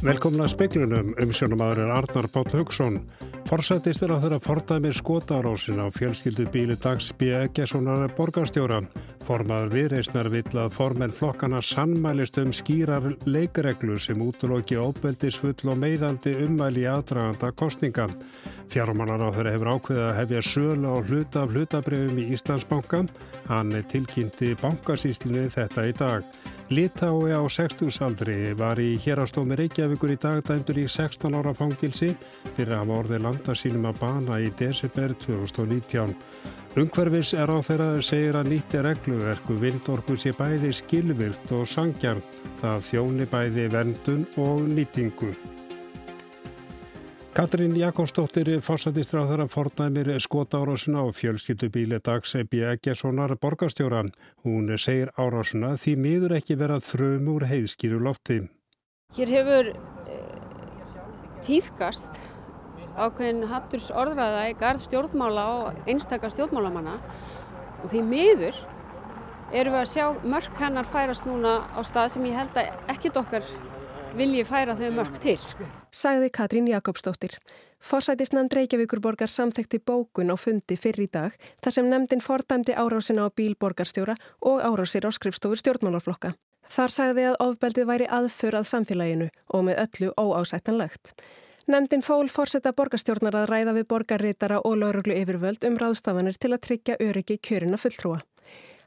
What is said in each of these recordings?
Velkomna speiklunum, umsjónumadur er Arnar Páll Haugsson. Forsættist er að þeirra fordæmi skotarásin á fjölskyldu bíli dags B. Eggessonar borgarstjóra. Formaður viðreysnar vill að formenn flokkana sannmælist um skýrar leikareglur sem útloki óbeldisfull og meðandi ummæli aðdraganda kostninga. Fjármálar á þeirra hefur ákveðið að hefja sölu á hluta af hlutabrefum í Íslandsbanka. Hann tilkynnti bankasýslinu þetta í dag. Litái á 60 aldri var í hérastómi Reykjavíkur í dag dæmdur í 16 ára fangilsi fyrir að orðið landa sínum að bana í desember 2019. Ungverfis er á þeirra segir að nýtti regluverku vindorku sé bæði skilvirt og sangjarn það þjóni bæði vendun og nýtingu. Katrín Jakobsdóttir fórsættistráður að fornæmir skota árásuna og fjölskyldubíli dags B. Eggerssonar borgastjóra. Hún segir árásuna því miður ekki vera þröm úr heiðskýru lofti. Hér hefur e, tíðkast ákveðin hatturs orðræða í garð stjórnmála og einstakar stjórnmálamanna og því miður erum við að sjá mörk hennar færast núna á stað sem ég held að ekkit okkar vilji færa þau mörg til. Sagði Katrín Jakobsdóttir. Forsætisnefnd Reykjavíkurborgar samþekti bókun á fundi fyrr í dag þar sem nefndin fordæmdi árásina á bílborgarstjóra og árásir á skrifstofur stjórnmálarflokka. Þar sagði að ofbeldið væri aðför að samfélaginu og með öllu óásættanlegt. Nefndin fól fórsetta borgarstjórnar að ræða við borgarritara og lauruglu yfirvöld um ráðstafanir til að tryggja öryggi kjörina fulltrúa.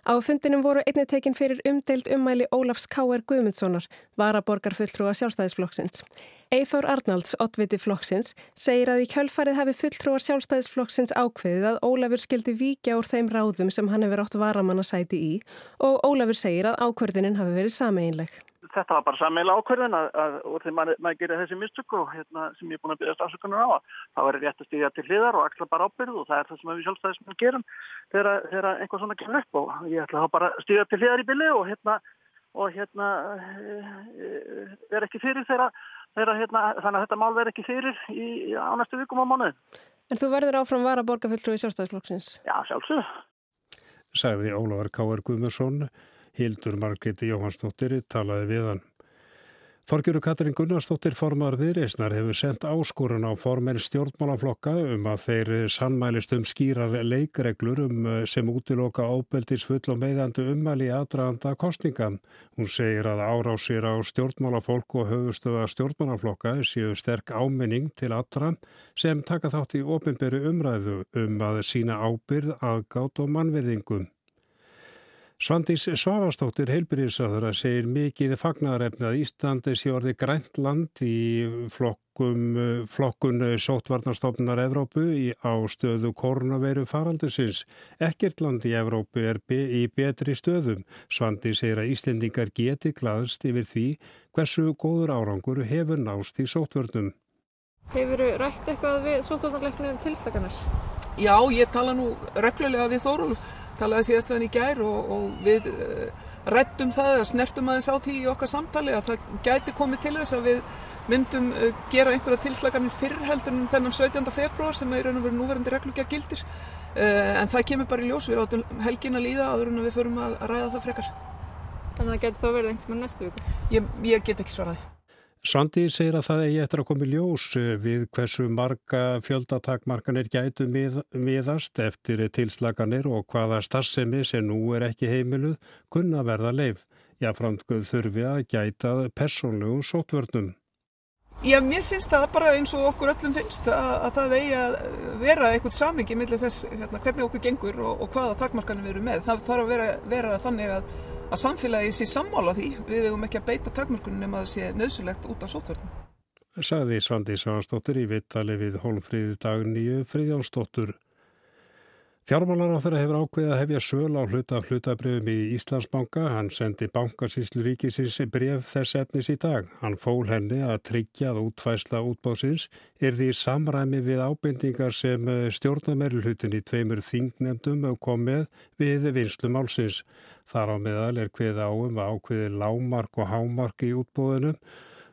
Á fundinum voru einni tekin fyrir umdeild ummæli Ólafs K.R. Guðmundssonar, varaborgarfulltrúa sjálfstæðisflokksins. Eithór Arnalds, oddviti flokksins, segir að í kjölfarið hafi fulltrúar sjálfstæðisflokksins ákveðið að Ólafur skildi vikja úr þeim ráðum sem hann hefur átt varamannasæti í og Ólafur segir að ákverðinin hafi verið sameinleg þetta var bara sammeila ákverðin að, að úr því maður, maður gerir þessi mistök og hérna, sem ég er búin að byrja stafsökunar á þá er rétt að stíðja til hliðar og axla bara ábyrð og það er það sem við sjálfstæðismenn gerum þegar, þegar einhvað svona kemur upp og ég ætla þá bara að stíðja til hliðar í bylli og hérna, og hérna er eh, ekki fyrir þegar, þegar hérna, þannig að þetta mál verð ekki fyrir í, á næstu vikum á mánuð. En þú verður áfram var að borga fulltrúi sjálfstæðisflokksins? Já, sjálfsög. Sagði Ólafur K.R. Hildur Margreti Jóhansdóttir talaði við hann. Þorgjöru Katrin Gunnarsdóttir formar viðreysnar hefur sendt áskorun á formen stjórnmálaflokka um að þeir sannmælist um skýrar leikreglur um sem útiloka ábeldisfull og meðandu ummæli aðdraðanda kostninga. Hún segir að árásir á stjórnmálafólk og höfustöða stjórnmálaflokka séu sterk áminning til allra sem taka þátt í ofinberu umræðu um að sína ábyrð, aðgátt og mannverðingum. Svandís Svavastóttir heilbyrjirsaður að segir mikið fagnarefni að Íslandi sé orði grænt land í flokkum, flokkun sótvarnarstofnar Evrópu í ástöðu koronaveiru faraldusins. Ekkert land í Evrópu er be í betri stöðum. Svandís segir að Íslendingar geti glaðst yfir því hversu góður árangur hefur nást í sótvörnum. Hefur þú rætt eitthvað við sótvarnarleiknum tilslakanar? Já, ég tala nú reglulega við Þóru talaði síðast við hann í gær og, og við eh, rettum það að snertum aðeins á því í okkar samtali að það gæti komið til þess að við myndum uh, gera einhverja tilslaganir fyrrheldur en þennan 17. februar sem er raun og verið núverandi reglugjær gildir uh, en það kemur bara í ljós, við áttum helgin að líða aður en við förum að, að ræða það frekar Þannig að það gæti þá verið einhvern veginn næstu viku? Ég, ég get ekki svaraði Svandi segir að það eigi eftir að koma í ljós eh, við hversu marga fjöldatakmarkanir gætu mið, miðast eftir tilslaganir og hvaða starfsemi sem nú er ekki heimiluð kunna verða leif. Jáframtguð þurfi að gæta persónlegum sótvörnum. Já, mér finnst það bara eins og okkur öllum finnst að, að það eigi að vera eitthvað samingi millir þess hérna, hvernig okkur gengur og, og hvaða takmarkanir við erum með. Það þarf að vera, vera þannig að að samfélagi sé sammála því við hefum ekki að beita takmörkunum nema að það sé nöðsulegt út af sótverðinu. Saði Svandi Svansdóttir í vittali við Hólmfríði dagníu Fríðjónsdóttur. Fjármálar á þeirra hefur ákveðið að hefja söl á hluta hlutabröfum í Íslandsbanka. Hann sendi bankarsýslu ríkisins bref þess etnis í dag. Hann fól henni að tryggja að útfæsla útbóðsins er því samræmi við ábendingar sem stjórnamerluhutin í tveimur þingnefndum kom með við vinslu málsins. Þar á meðal er hveð áum að ákveði lámark og hámark í útbóðinum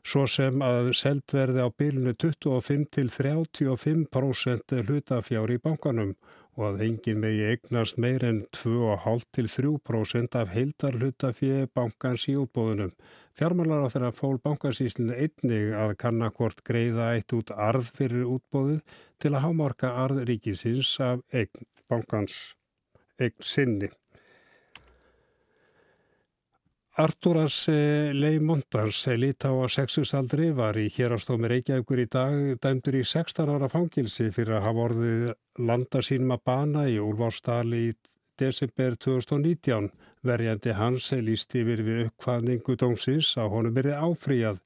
svo sem að seldverði á bylunu 25 til 35% hlutafjár í bankanum og að engin megi eignast meir en 2,5 til 3% af heildar hlutafið bankans í útbóðunum. Fjármálar á þeirra fól bankansíslinu einnig að kannakvort greiða eitt út arð fyrir útbóðið til að hámarka arð ríkisins af eign bankans eign sinni. Artúras eh, Leimontans lít á að sexusaldri var í hérastómi Reykjavíkur í dag dæmdur í 16 ára fangilsi fyrir að hafa orðið landa sínum að bana í Úlfársdali í desember 2019. Verjandi hans líst yfir við uppkvæðningu dómsins að honum verið áfríjað.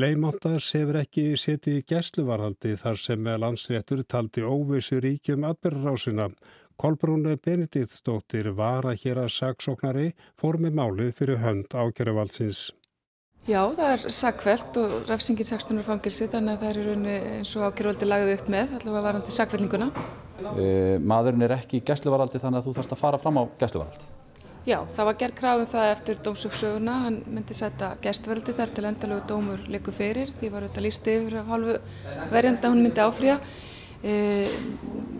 Leimontans hefur ekki setið í gæsluvarhaldi þar sem landsréttur taldi óvissu ríkjum atbyrgarásina Kolbrún Benediktsdóttir var að hér að saksóknari fór með málið fyrir hönd ákjæruvaldsins. Já, það er sakveld og refsingin 16. fangilsi þannig að það er í rauninni eins og ákjæruvaldi lagðið upp með allavega varandi sakveldninguna. E, maðurinn er ekki í gæsluvaraldi þannig að þú þarfst að fara fram á gæsluvaraldi. Já, það var gerð krafum það eftir dómsöksöguna, hann myndi setja gæstveraldi þar til endalögu dómur liku fyrir því var þetta líst yfir halvu verjanda hún myndi áfrýja. E,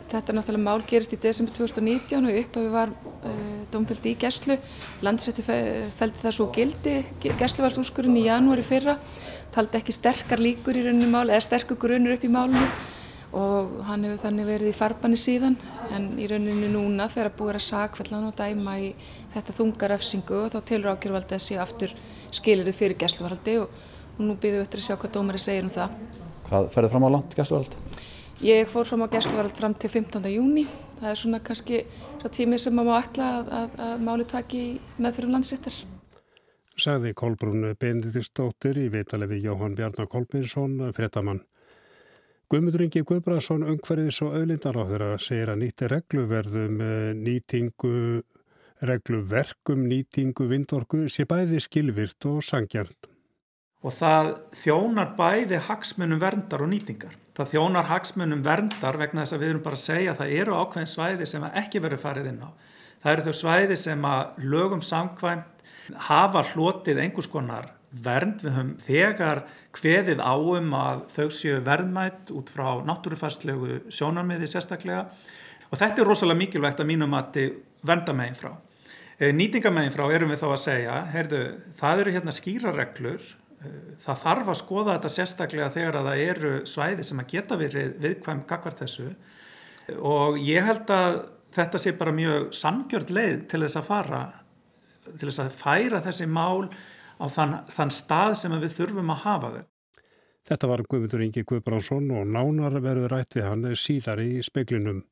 þetta náttúrulega mál gerist í desember 2019 og upphafi var e, domfældi í gæslu. Landsetti fældi það svo gildi, gæsluvalsúrskurinn í janúari fyrra, taldi ekki sterkar líkur í rauninu mál eða sterkur grunur upp í málinu og hann hefur þannig verið í farbanni síðan en í rauninu núna þegar búið að sakfella hann og dæma í þetta þungarefsingu og þá tilur ákjörvaldi að sé aftur skilirði fyrir gæsluvaraldi og, nú býðum við eftir að sjá hvað dómari segir um það. Hvað ferður fram á langt gæsluvaraldi? Ég fór fram á gæsluvarald fram til 15. júni. Það er svona kannski svo tími sem maður má ætla að, að, að máli taki meðfyrir landsettar. Sagði Kolbrún Benediktsdóttir í vitalefi Jóhann Bjarnar Kolbinsson, frettamann. Guðmundur Ingi Guðbrandsson, ungverðis og auðlindaráður að segja að nýtti regluverðum nýtingu, regluverkum nýtingu vindorku sé bæði skilvirt og sangjart. Og það þjónar bæði hagsmunum verndar og nýtingar það þjónar hagsmunum verndar vegna þess að við erum bara að segja að það eru ákveðin svæði sem ekki verið farið inn á. Það eru þau svæði sem að lögum samkvæmt hafa hlotið einhvers konar vernd. Við höfum þegar hveðið áum að þau séu verðmætt út frá náttúrufarslegu sjónarmiði sérstaklega og þetta er rosalega mikilvægt að mínum að vernda meginn frá. Eh, Nýtingameginn frá erum við þá að segja, heyrðu, það eru hérna skýra reglur það þarf að skoða þetta sérstaklega þegar að það eru svæði sem að geta verið viðkvæm gagvart þessu og ég held að þetta sé bara mjög samgjörd leið til þess að fara til þess að færa þessi mál á þann, þann stað sem við þurfum að hafa þau. Þetta var Guðmundur Ingi Guðbránsson og nánar verður rætt við hann síðar í speklinum.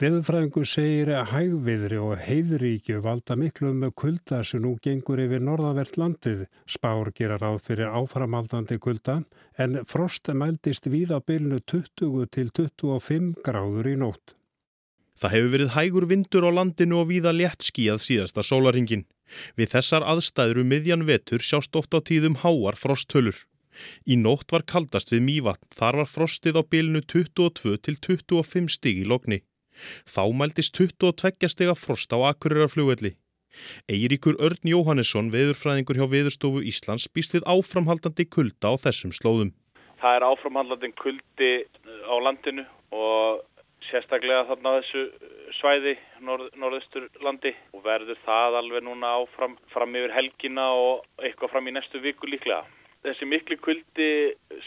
Veðurfræðingu segir að hægviðri og heiðríkju valda miklu um kulda sem nú gengur yfir norðanvert landið. Spár gera ráð fyrir áframaldandi kulda en frost mældist við á bylnu 20 til 25 gráður í nótt. Það hefur verið hægur vindur á landinu og víða létt skíað síðasta sólaringin. Við þessar aðstæður um miðjan vetur sjást ofta á tíðum háar frosthölur. Í nótt var kaldast við mývatn, þar var frostið á bylnu 22 til 25 stig í lokni. Þá mæltist 22 stega frost á Akureyrar-flugvelli. Eiríkur Örn Jóhannesson, veðurfræðingur hjá Veðurstofu Íslands, býst við áframhaldandi kulda á þessum slóðum. Það er áframhaldandi kuldi á landinu og sérstaklega þarna á þessu svæði, norð, norðustur landi og verður það alveg núna áfram fram yfir helgina og eitthvað fram í næstu viku líklega. Þessi miklu kuldi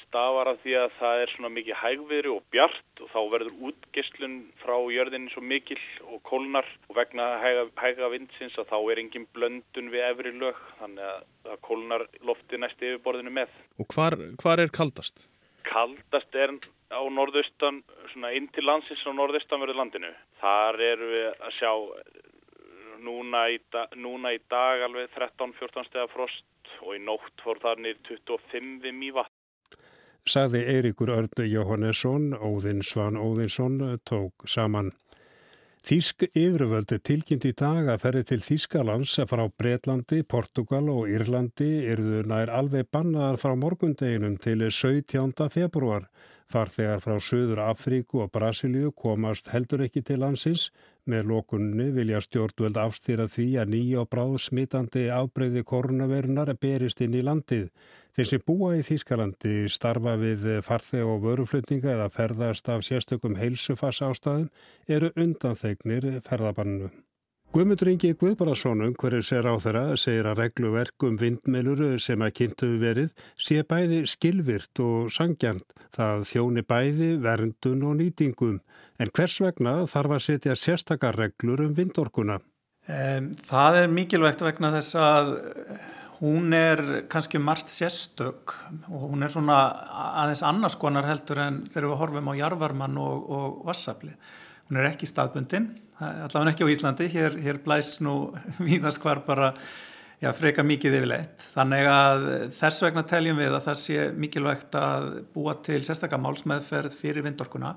stafar af því að það er svona mikið hægviðri og bjart og þá verður útgestlun frá jörðinni svo mikil og kólnar og vegna hæga, hæga vindsins að þá er engin blöndun við efri lög þannig að það kólnar lofti næst yfirborðinu með. Og hvar, hvar er kaldast? Kaldast er á norðaustan, svona inn til landsins á norðaustanverðu landinu. Þar eru við að sjá núna í, dag, núna í dag alveg 13-14 steg frost og í nótt fór þar nýr 25 við mývat. Saði Eirikur Örnu Jóhannesson, Óðinn Svan Óðinsson tók saman. Þísk yfirvöldu tilkynnt í dag að ferði til Þískalands frá Breitlandi, Portugal og Írlandi eruðu nær alveg bannaðar frá morgundeginum til 17. februar. Farþegar frá Suður Afríku og Brasilíu komast heldur ekki til landsins. Með lókunni vilja stjórnveld afstýra því að nýja og bráð smitandi afbreyði koronavirunar berist inn í landið. Þeir sem búa í Þýskalandi starfa við farþeg og vöruflutninga eða ferðast af sérstökum heilsufass ástæðum eru undanþegnir ferðabanninu. Guðmundur Ingi Guðbararsson, umhverjir sér á þeirra, segir að regluverk um vindmilur sem að kynntuðu verið sé bæði skilvirt og sangjant. Það þjóni bæði verndun og nýtingum. En hvers vegna þarf að setja sérstakar reglur um vindorkuna? Það er mikilvægt vegna þess að hún er kannski margt sérstök og hún er svona aðeins annars konar heldur en þegar við horfum á jarvarmann og, og vassaflið. Hún er ekki staðbundin, allavega ekki á Íslandi, hér, hér blæs nú víðast hvar bara já, freka mikið yfirleitt. Þannig að þess vegna teljum við að það sé mikilvægt að búa til sérstaklega málsmeðferð fyrir vindorkuna.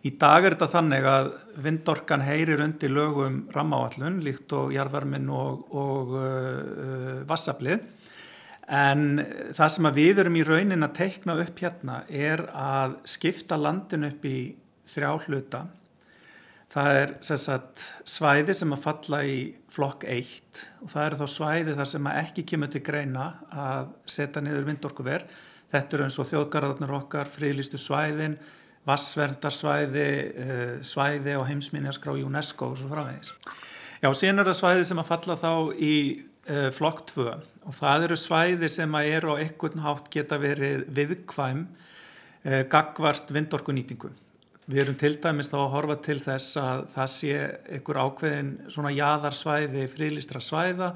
Í dag er þetta þannig að vindorkan heyrir undir lögum rammáallun líkt og jarðvermin og, og uh, vassaflið. En það sem við erum í raunin að teikna upp hérna er að skipta landin upp í þrjá hluta Það er sagt, svæði sem að falla í flokk 1 og það eru þá svæði þar sem ekki kemur til greina að setja niður vindorkuver. Þetta eru eins og þjóðgarðarnar okkar, fríðlistu svæðin, vassverndarsvæði, eh, svæði og heimsminjaskrá UNESCO og svo framvegis. Já, síðan eru það svæði sem að falla þá í uh, flokk 2 og það eru svæði sem að eru á einhvern hátt geta verið viðkvæm uh, gagvart vindorkunýtingu. Við erum til dæmis þá að horfa til þess að það sé einhver ákveðin svona jaðarsvæði, frílistra svæða,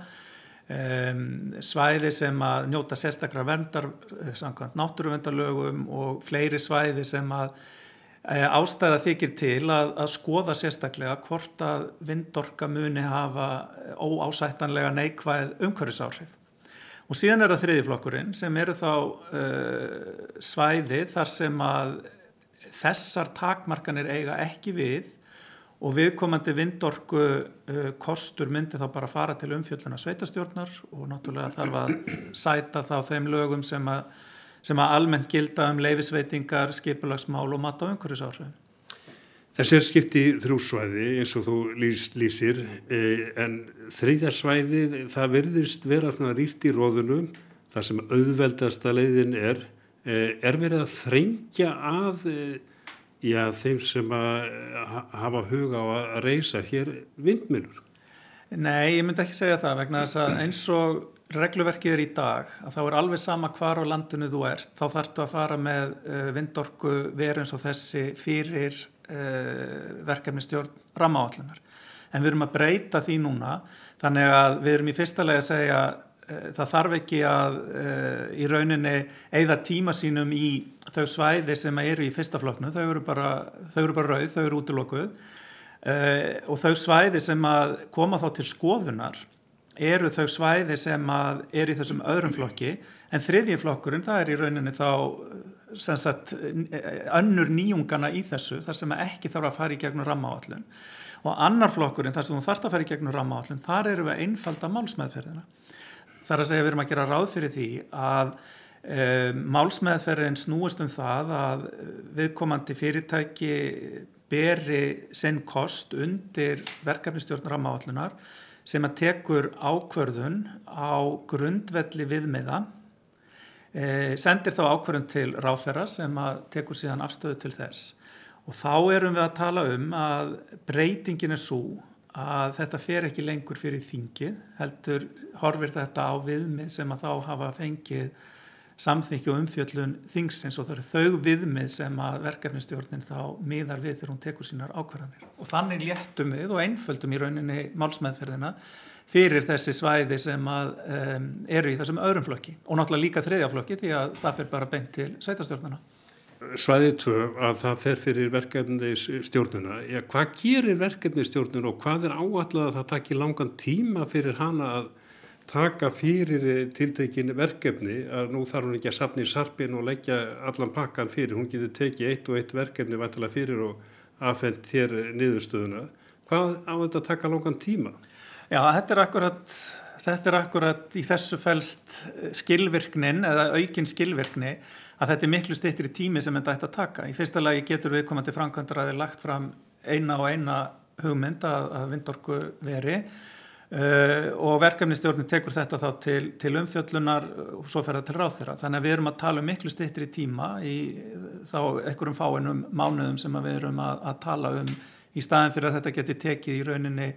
um, svæði sem að njóta sérstakra vendar, eh, samkvæmt náttúruvendarlögum og fleiri svæði sem að ástæða þykir til að, að skoða sérstaklega hvort að vindorka muni hafa óásættanlega neikvæð umhverfisáhrif. Og síðan er það þriðiflokkurinn sem eru þá uh, svæði þar sem að þessar takmarkanir eiga ekki við og viðkomandi vindorku uh, kostur myndi þá bara fara til umfjölduna sveitastjórnar og náttúrulega þarf að sæta þá þeim lögum sem að, sem að almennt gilda um leifisveitingar, skipulagsmál og mat á umhverjusáhrifin. Þessi er skipti þrjúsvæði eins og þú lýs, lýsir eh, en þriðjarsvæði það verðist vera rýrt í róðunum þar sem auðveldasta leiðin er Eh, er verið að þrengja að eh, já, þeim sem að hafa huga á að reysa hér vindmilur? Nei, ég myndi ekki segja það vegna þess að eins og regluverkið er í dag að þá er alveg sama hvar á landinu þú ert þá þartu að fara með uh, vindorku veru eins og þessi fyrir uh, verkefni stjórn ramáallunar. En við erum að breyta því núna þannig að við erum í fyrsta lega að segja Eh, það þarf ekki að í rauninni eigða tíma sínum í þau svæði sem eru í fyrsta flokknu, þau eru bara, þau eru bara rauð, þau eru útilokkuð uh, og þau svæði sem að koma þá til skoðunar eru þau svæði sem að eru í þessum öðrum flokki en þriðji flokkurinn það er í rauninni þá sagt, önnur nýjungana í þessu þar sem ekki þarf að fara í gegnum rammaáallun og annar flokkurinn þar sem þú þarfst að fara í gegnum rammaáallun þar eru við einfalda málsmeðferðina. Þar að segja við erum að gera ráð fyrir því að e, málsmeðferðin snúist um það að viðkomandi fyrirtæki beri sinn kost undir verkefnistjórnur á máallunar sem að tekur ákvörðun á grundvelli viðmiða e, sendir þá ákvörðun til ráþera sem að tekur síðan afstöðu til þess. Og þá erum við að tala um að breytingin er svo að þetta fer ekki lengur fyrir þingið heldur horfir þetta á viðmið sem að þá hafa fengið samþykju og umfjöllun þingsins og það eru þau viðmið sem að verkefnistjórnin þá miðar við þegar hún tekur sínar ákvarðanir. Og þannig léttum við og einföldum í rauninni málsmeðferðina fyrir þessi svæði sem að um, eru í þessum öðrum flokki. Og náttúrulega líka þriðja flokki því að það fer bara beint til sveitastjórnana svæðið tvö að það fer fyrir verkefni stjórnuna. Já, hvað gerir verkefni stjórnuna og hvað er áallega að það takir langan tíma fyrir hana að taka fyrir tiltekin verkefni að nú þarf hún ekki að sapna í sarpin og leggja allan pakkan fyrir. Hún getur tekið eitt og eitt verkefni vantilega fyrir og aðfendt þér niðurstöðuna. Hvað á þetta að taka langan tíma? Já, þetta er akkurat Þetta er akkurat í þessu fælst skilvirknin eða aukin skilvirkni að þetta er miklu styrtir í tími sem þetta ætti að taka. Í fyrsta lagi getur við komandi framkvæmdaraði lagt fram eina og eina hugmynd að, að vindorku veri uh, og verkefnistjórnir tekur þetta þá til, til umfjöllunar og svo fer það til ráð þeirra. Þannig að við erum að tala um miklu styrtir í tíma í þá einhverjum fáinum mánuðum sem við erum að, að tala um í staðin fyrir að þetta geti tekið í rauninni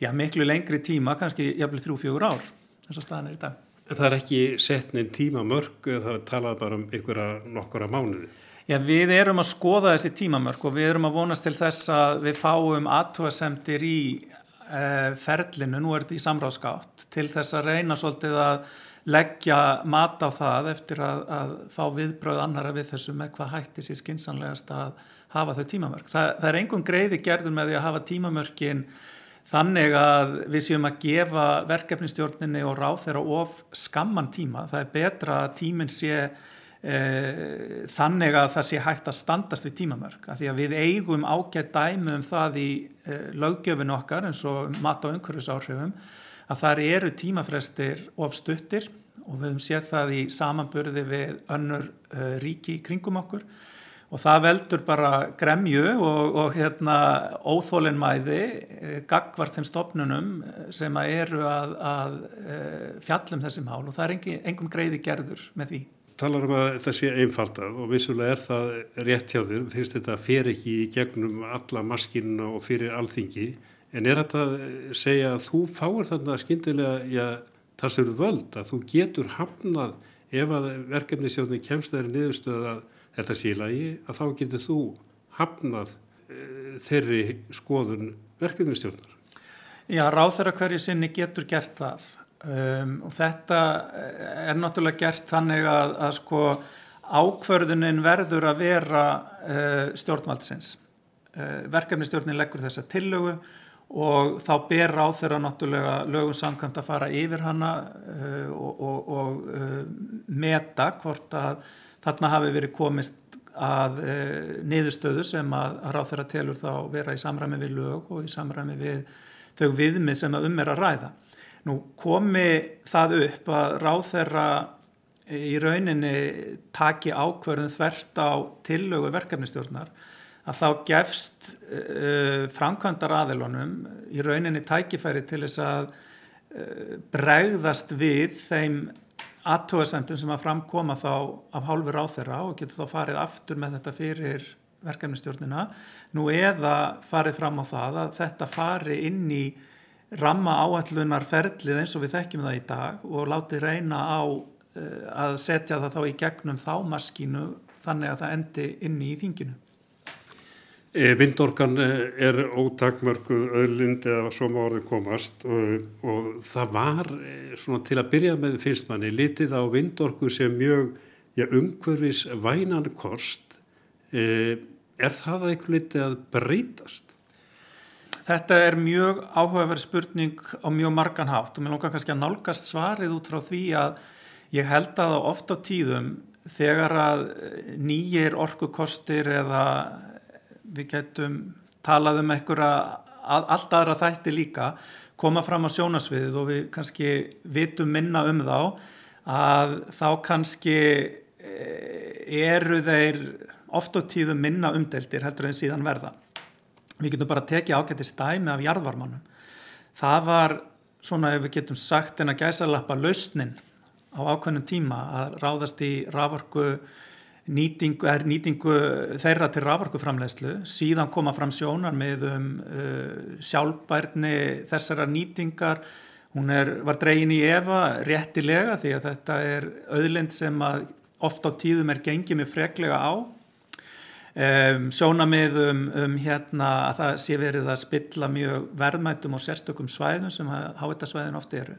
já, miklu lengri tíma, kannski jafnvel þrjú-fjögur ár, þess að staðin er í dag. Það er ekki setnin tímamörk, það talað bara um einhverja nokkura mánuði. Já, við erum að skoða þessi tímamörk og við erum að vonast til þess að við fáum aðtúasemtir í ferlinu, nú er þetta í samráðskátt, til þess að reyna svolítið að leggja mat á það eftir að, að fá viðbröð annara við þessu með hvað hætti sér skinsanlegast að hafa þau tímamörk. Það, það er engum greiði gerður með því að hafa tímamörkin Þannig að við séum að gefa verkefnistjórninni og ráð þeirra of skamman tíma. Það er betra að tíminn sé þannig að það sé hægt að standast við tímamörk. Að því að við eigum ágætt dæmi um það í e, löggjöfin okkar eins og mat- og umhverfisáhrifum að þar eru tímafrestir of stuttir og við höfum séð það í samanburði við önnur e, ríki kringum okkur og það veldur bara gremju og, og hérna óþólinnmæði eh, gagvart þeim stopnunum sem að eru að, að eh, fjallum þessi mál og það er engum greiði gerður með því. Talar um að þetta sé einfalda og vissulega er það rétt hjá þér, finnst þetta fer ekki í gegnum alla maskinuna og fyrir alþingi. En er þetta að segja að þú fáir þarna skindilega, já það séu völd að þú getur hafnað ef að verkefnisjónin kemst þeirri niðurstöð að þetta sé lagi að þá getur þú hafnað e, þeirri skoðun verkefnistjórnar. Já, ráð þeirra hverju sinni getur gert það um, og þetta er náttúrulega gert þannig að, að sko ákverðunin verður að vera uh, stjórnvaldsins. Uh, verkefnistjórnin leggur þessa tillögu og þá ber ráð þeirra náttúrulega lögum samkvæmt að fara yfir hana uh, og, og, og meta hvort að þarna hafi verið komist að niðurstöðu sem að, að ráð þeirra telur þá vera í samræmi við lög og í samræmi við þau viðmið sem að um er að ræða. Nú komi það upp að ráð þeirra í rauninni taki ákverðin þvert á tillögu verkefnistjórnar að þá gefst uh, framkvæmdar aðilunum í rauninni tækifæri til þess að uh, bregðast við þeim aðtóðasendum sem að framkoma þá af hálfur á þeirra og getur þá farið aftur með þetta fyrir verkefnistjórnina nú eða farið fram á það að þetta fari inn í ramma áallunar ferlið eins og við þekkjum það í dag og láti reyna á uh, að setja það þá í gegnum þá maskínu þannig að það endi inni í þinginu. E, vindorkan e, er ótakmörkuð öðlind eða svo má orðið komast og, og það var e, svona til að byrja með finnst manni litið á vindorku sem mjög ja, umhverfis vænan kost er það eitthvað litið að breytast? Þetta er mjög áhugaverð spurning á mjög margan hátt og mér lókar kannski að nálgast svarið út frá því að ég held að á oft á tíðum þegar að nýjir orkukostir eða við getum talað um einhverja allt aðra þætti líka koma fram á sjónasviðið og við kannski vitum minna um þá að þá kannski eh, eru þeir oft á tíðu minna umdeltir heldur en síðan verða. Við getum bara tekið ágætti stæmi af jarðvarmanum. Það var svona ef við getum sagt en að gæsa lappa lausnin á ákveðnum tíma að ráðast í raforku nýtingu, er nýtingu þeirra til raforkuframlegslu, síðan koma fram sjónar með um uh, sjálfbærni þessara nýtingar, hún er, var dregin í Eva réttilega því að þetta er auðlind sem ofta á tíðum er gengið með freklega á. Um, sjónamið um, um hérna að það sé verið að spilla mjög verðmættum og sérstökum svæðum sem háetasvæðin ofta eru.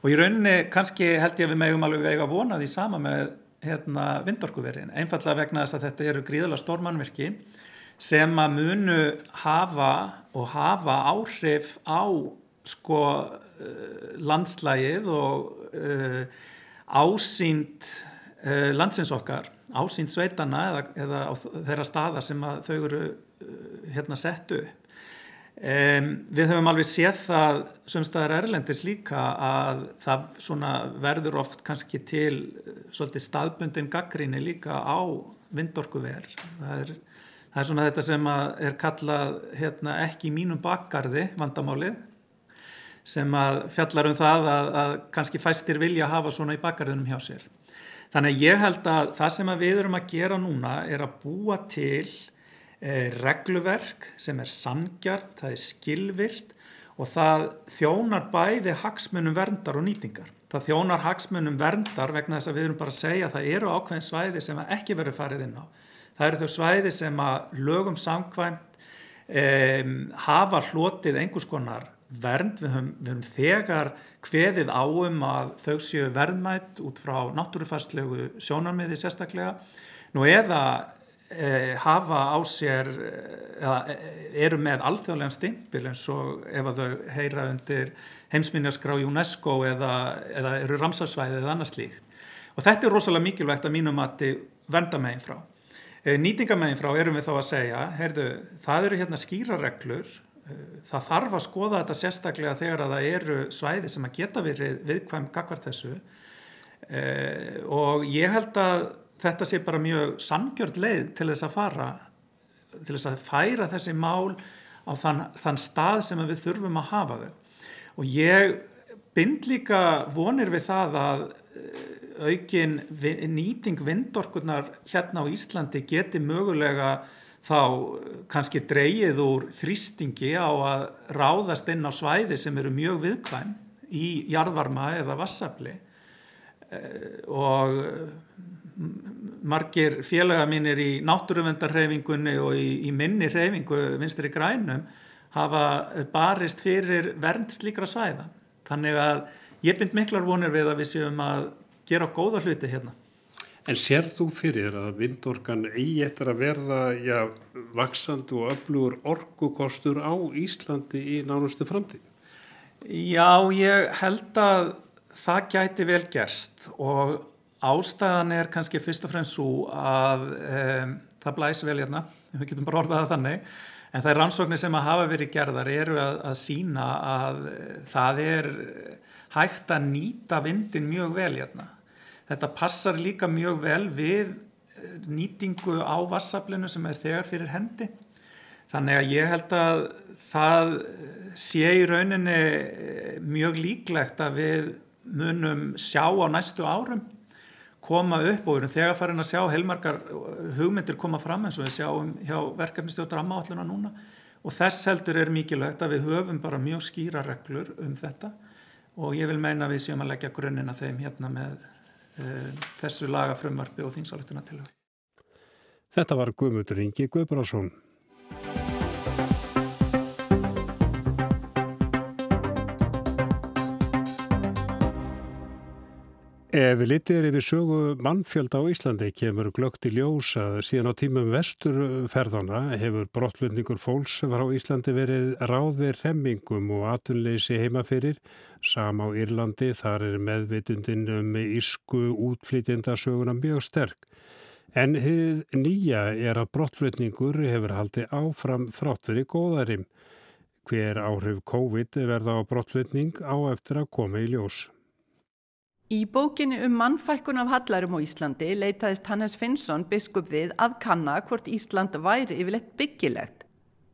Og í rauninni kannski held ég að við megum alveg vega vonað í sama með hérna, vindorkuverin einfallega vegna þess að þetta eru gríðala stórmannverki sem að munu hafa og hafa áhrif á sko uh, landslægið og uh, ásýnd uh, landsins okkar ásýnd sveitana eða, eða þeirra staða sem þau eru hérna settu Um, við höfum alveg séð það sömstaðar erlendis líka að það verður oft kannski til svolítið staðbundin gaggríni líka á vindorkuver. Það er, það er svona þetta sem er kallað hérna, ekki mínum bakgarði vandamálið sem að fjallar um það að, að kannski fæstir vilja hafa svona í bakgarðinum hjá sér. Þannig að ég held að það sem að við erum að gera núna er að búa til Eh, regluverk sem er sangjar, það er skilvirt og það þjónar bæði hagsmunum verndar og nýtingar. Það þjónar hagsmunum verndar vegna þess að við erum bara að segja að það eru ákveðin svæði sem ekki verður farið inn á. Það eru þau svæði sem að lögum samkvæmt um, hafa hlotið einhvers konar vernd. Við höfum, við höfum þegar hveðið áum að þau séu verðmætt út frá náttúrufarslegu sjónarmiði sérstaklega. Nú eða eh, hafa á sér eh, eða eh, eru með alþjóðlegan stimpil eins og ef að þau heyra undir heimsminjaskrá UNESCO eða, eða eru ramsarsvæði eða annars líkt. Og þetta er rosalega mikilvægt að mínum að þið venda meginn frá. Eh, nýtingameginn frá erum við þá að segja, heyrðu, það eru hérna skýrareglur, það þarf að skoða þetta sérstaklega þegar að það eru svæði sem að geta verið viðkvæm gagvart þessu. Og ég held að þetta sé bara mjög samgjörd leið til þess að fara til þess að færa þessi mál á þann, þann stað sem við þurfum að hafa þau. Og ég bind líka vonir við það að eh, aukin nýting vindorkunar hérna á Íslandi geti mögulega þá kannski dreyið úr þrýstingi á að ráðast inn á svæði sem eru mjög viðkvæm í jarðvarma eða vassafli eh, og margir félaga mínir í náttúruvendarhefingunni og í, í minni hefingu vinstri grænum hafa barist fyrir vernd slíkra svæða. Þannig að ég bind miklar vonir við að við séum að gera góða hluti hérna. En sér þú fyrir að vindorkan eigi eftir að verða já, vaksand og öflugur orkukostur á Íslandi í nánustu framtíð? Já, ég held að það gæti vel gerst og Ástæðan er kannski fyrst og fremst svo að um, það blæs vel hérna, við getum bara orðað það þannig, en það er rannsóknir sem að hafa verið gerðar eru að, að sína að það er hægt að nýta vindin mjög vel hérna. Þetta passar líka mjög vel við nýtingu á vassaflinu sem er þegar fyrir hendi. Þannig að ég held að það sé í rauninni mjög líklegt að við munum sjá á næstu árum koma upp og við erum þegar farin að sjá heilmarkar hugmyndir koma fram eins og við sjáum hjá verkefnistjóttur ammáalluna núna og þess heldur er mikilvægt að við höfum bara mjög skýra reglur um þetta og ég vil meina að við séum að leggja grunnina þeim hérna með þessu lagafrömmarfi og þýnsalutuna til þau. Þetta var Guðmundur Ingi Guðbrásson. Ef litið er yfir sögu mannfjöld á Íslandi kemur glögt í ljós að síðan á tímum vesturferðana hefur brottlutningur fólks frá Íslandi verið ráðvið remmingum og atunleysi heimafyrir. Sam á Írlandi þar er meðvitundin um ísku útflýtjendasöguna mjög sterk. En nýja er að brottlutningur hefur haldið áfram þrátt verið góðarim. Hver áhrif COVID verða á brottlutning á eftir að koma í ljós. Í bókinni um mannfækkun af hallarum á Íslandi leitaðist Hannes Finnsson biskup við að kanna hvort Ísland væri yfirleitt byggilegt.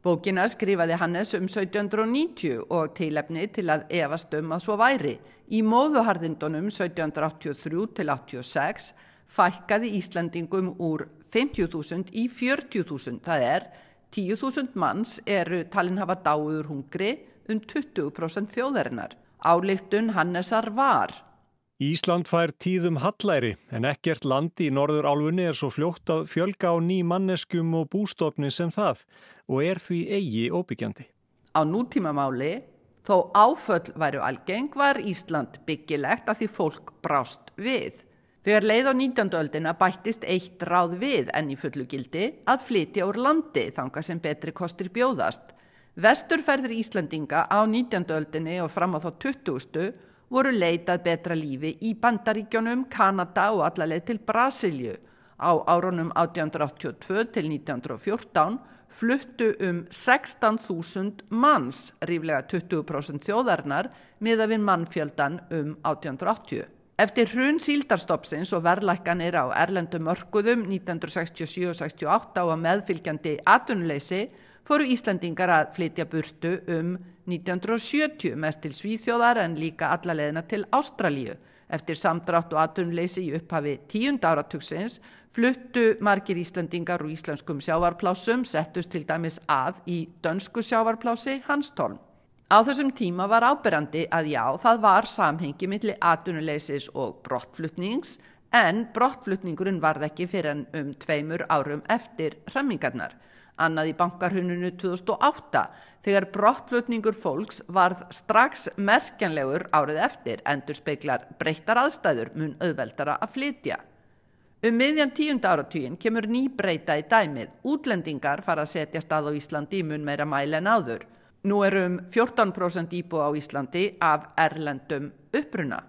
Bókina skrifaði Hannes um 1790 og teilefni til að efast um að svo væri. Í móðuharðindunum 1783 til 86 fælkaði Íslandingum úr 50.000 í 40.000. Það er 10.000 manns eru talin hafa dáður hungri um 20% þjóðarinnar. Álíktun Hannesar var Ísland fær tíðum hallæri en ekkert landi í norður álfunni er svo fljótt að fjölga á ný manneskum og bústofni sem það og er því eigi óbyggjandi. Á nútímamáli, þó áföll væru algeng, var Ísland byggilegt að því fólk brást við. Þegar leið á 19. öldina bættist eitt ráð við enn í fullu gildi að flytja úr landi þanga sem betri kostir bjóðast. Vesturferðir Íslandinga á 19. öldinni og fram á þá 20 voru leitað betra lífi í Bandaríkjónum, Kanada og allarleið til Brasilju. Á árunum 1882 til 1914 fluttu um 16.000 manns, ríflega 20% þjóðarnar, miða við mannfjöldan um 1880. Eftir hrun síldarstoppsins og verðlækkanir á erlendum mörguðum 1967 og 68 á meðfylgjandi atunleysi fóru Íslandingar að flytja burtu um 1970 mest til Svíþjóðar en líka alla leðina til Ástralíu. Eftir samdrátt og atunleysi í upphafi tíund áratugsins fluttu margir Íslandingar og íslenskum sjávarplásum settust til dæmis að í dönsku sjávarplási Hanstholm. Á þessum tíma var áberandi að já, það var samhengi millir atvinnuleysis og brottflutnings en brottflutningurinn varð ekki fyrir en um tveimur árum eftir hrammingarnar. Annað í bankarhununu 2008 þegar brottflutningur fólks varð strax merkjanlegur árið eftir endur speiklar breyttar aðstæður mun auðveldara að flytja. Um miðjan tíund áratugin kemur ný breyta í dæmið. Útlendingar fara að setja stað á Íslandi í mun meira mæli en áður. Nú eru um 14% íbú á Íslandi af erlendum uppruna.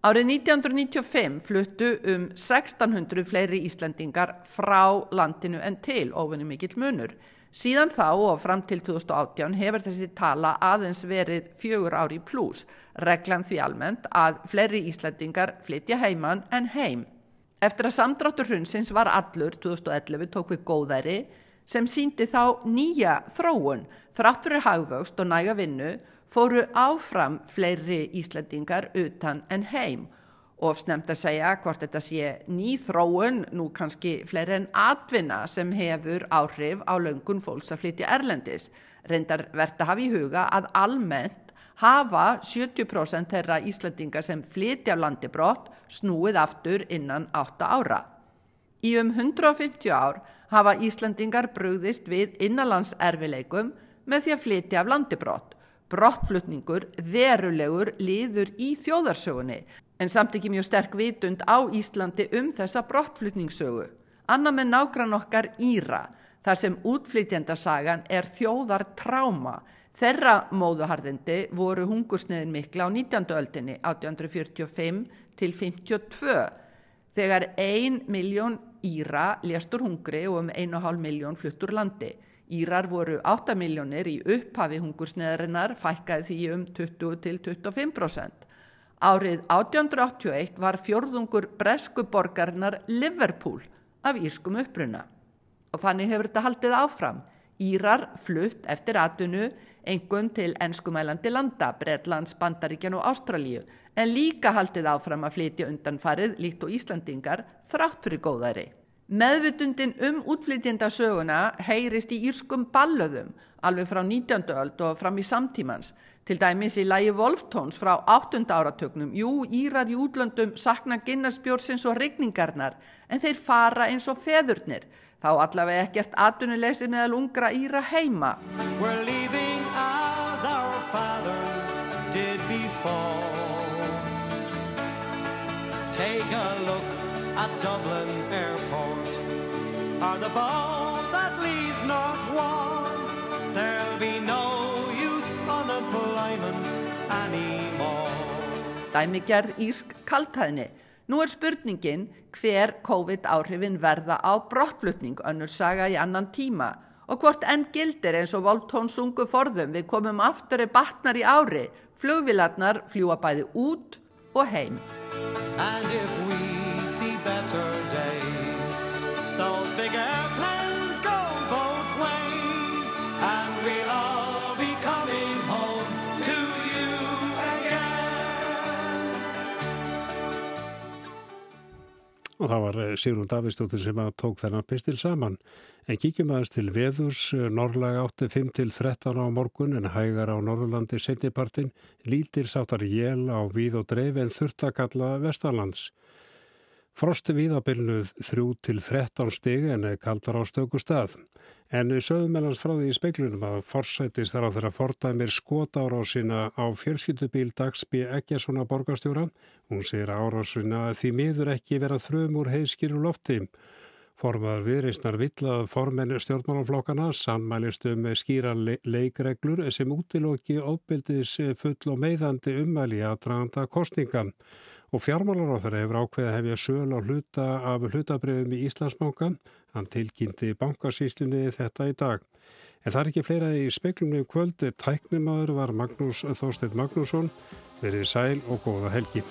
Árið 1995 fluttu um 1600 fleiri Íslandingar frá landinu en til ofunni mikill munur. Síðan þá og fram til 2018 hefur þessi tala aðeins verið fjögur ári pluss, reglan því almennt að fleiri Íslandingar flytja heiman en heim. Eftir að samdráttur hrunsins var allur 2011 tók við góðæri sem síndi þá nýja þróun. Þrátt fyrir hagvöxt og næga vinnu fóru áfram fleiri Íslandingar utan en heim. Ofsnemt að segja hvort þetta sé ný þróun, nú kannski fleiri en atvinna sem hefur áhrif á löngun fólks að flytja Erlendis. Reyndar verðt að hafa í huga að almennt hafa 70% þeirra Íslandinga sem flytja af landi brott snúið aftur innan 8 ára. Í um 150 ár hafa Íslandingar brugðist við innanlands erfileikum með því að flytja af landibrott. Brottflutningur verulegur liður í þjóðarsögunni en samt ekki mjög sterk vitund á Íslandi um þessa brottflutningssögu. Anna með nágrann okkar Íra þar sem útflytjandasagan er þjóðar tráma. Þeirra móðuharðindi voru hungursniðin mikla á 19. öldinni 1845 til 52 þegar 1 miljón Íra léstur hungri og um 1,5 miljón fluttur landi. Írar voru 8 miljónir í upphafi hungursneðarinnar, fækkaði því um 20-25%. Árið 1881 var fjörðungur bresku borgarinnar Liverpool af írskum uppruna. Og þannig hefur þetta haldið áfram. Írar flutt eftir atvinnu engum til enskumælandi landa, Breitlands, Bandaríkjan og Ástralíu, en líka haldið áfram að flytja undanfarið líkt og Íslandingar þrátt fyrir góðæri. Meðvutundin um útflytjandasöguna heyrist í írskum ballöðum alveg frá 19. öld og fram í samtímans. Til dæmis í lægi Wolftóns frá 8. áratögnum, jú, Írar í útlöndum sakna Ginnarsbjórsins og regningarnar, en þeir fara eins og feðurnir. Þá allavega ekkert atunuleysi meðal ungra Íra heima. Boat that leaves North Wall There'll be no youth unemployment anymore. Dæmigerð Írsk kaltæðni Nú er spurningin hver COVID áhrifin verða á brottflutning önnur saga í annan tíma. Og hvort enn gildir eins og voltónsungu forðum við komum aftur í batnar í ári, flugvilarnar fljúa bæði út og heim. Og það var eh, Sigrun Davidsdóttir sem tók þennan pistil saman. En kíkjum aðeins til veðurs, eh, norrlega 8-5 til 13 á morgun en hægar á Norrlandi setnipartin, lítir sáttar jél á víð og dreif en þurftakalla Vestarlands. Frosti víðabilnuð 3 til 13 stig en kaldar á stöku stað. En sögum mellans frá því í speiklunum að forsættist þar á þeirra fordæmir skotára á fjölskyldubíl Dagsby Eggersona borgarstjóra. Hún segir árásuna að því miður ekki vera þröm úr heiðskýru lofti. Formaður viðreysnar villað formenni stjórnmálaflokkana sammælist um skýra le leikreglur sem útilóki ofbildis full og meðandi umæli að dranda kostninga og fjármálar á þeirra hefur ákveðið að hefja söl á hluta af hlutabrefum í Íslandsbanka. Hann tilkynnti bankasýslinni þetta í dag. En það er ekki fleira í speklumni kvöldi. Tæknimaður var Magnús Þóstedt Magnússon. Verið sæl og góða helgi.